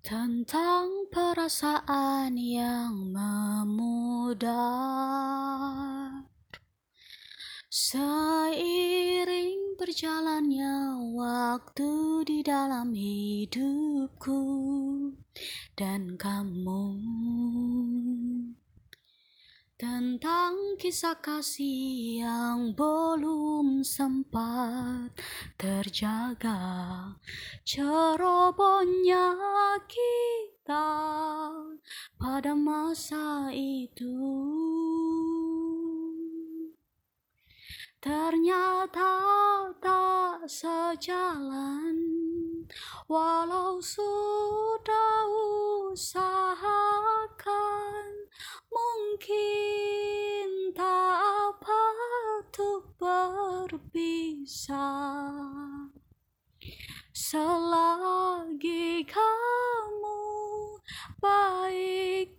tentang perasaan yang memudar. Seiring berjalannya waktu di dalam hidupku dan kamu tentang kisah kasih yang belum sempat terjaga cerobohnya kita pada masa itu. Ternyata tak sejalan walau sudah usahakan selagi kamu baik-baik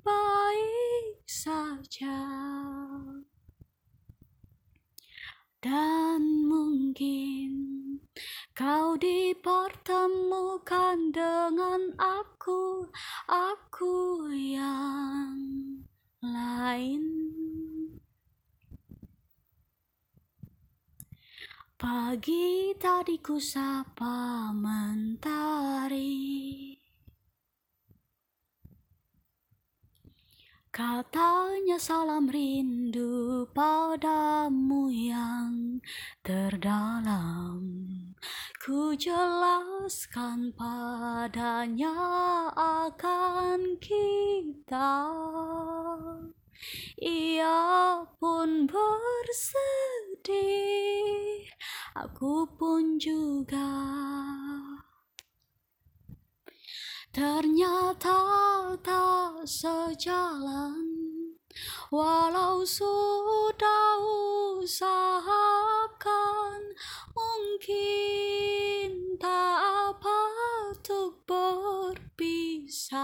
saja. Dan mungkin kau dipertemukan dengan aku aku yang lain Pagi tadi ku sapa mentari. Katanya salam rindu padamu yang terdalam. Ku jelaskan padanya akan kita. Ia pun bersedih Aku pun juga. Ternyata tak sejalan. Walau sudah usahakan Mungkin tak patut berpisah.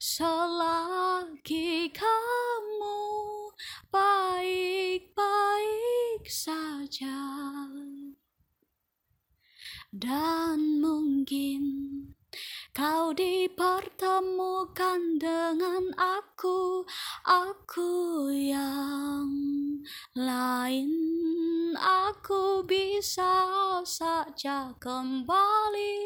Selagi kamu Dan mungkin kau dipertemukan dengan aku Aku yang lain. Aku bisa saja kembali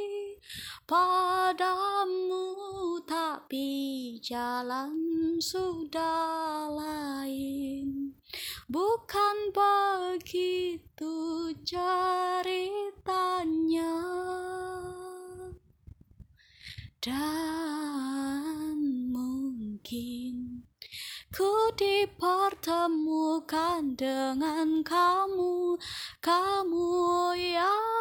padamu tapi jalan sudah lain. Bukan begitu ceritanya dan mungkin ku dipertemukan dengan kamu kamu yang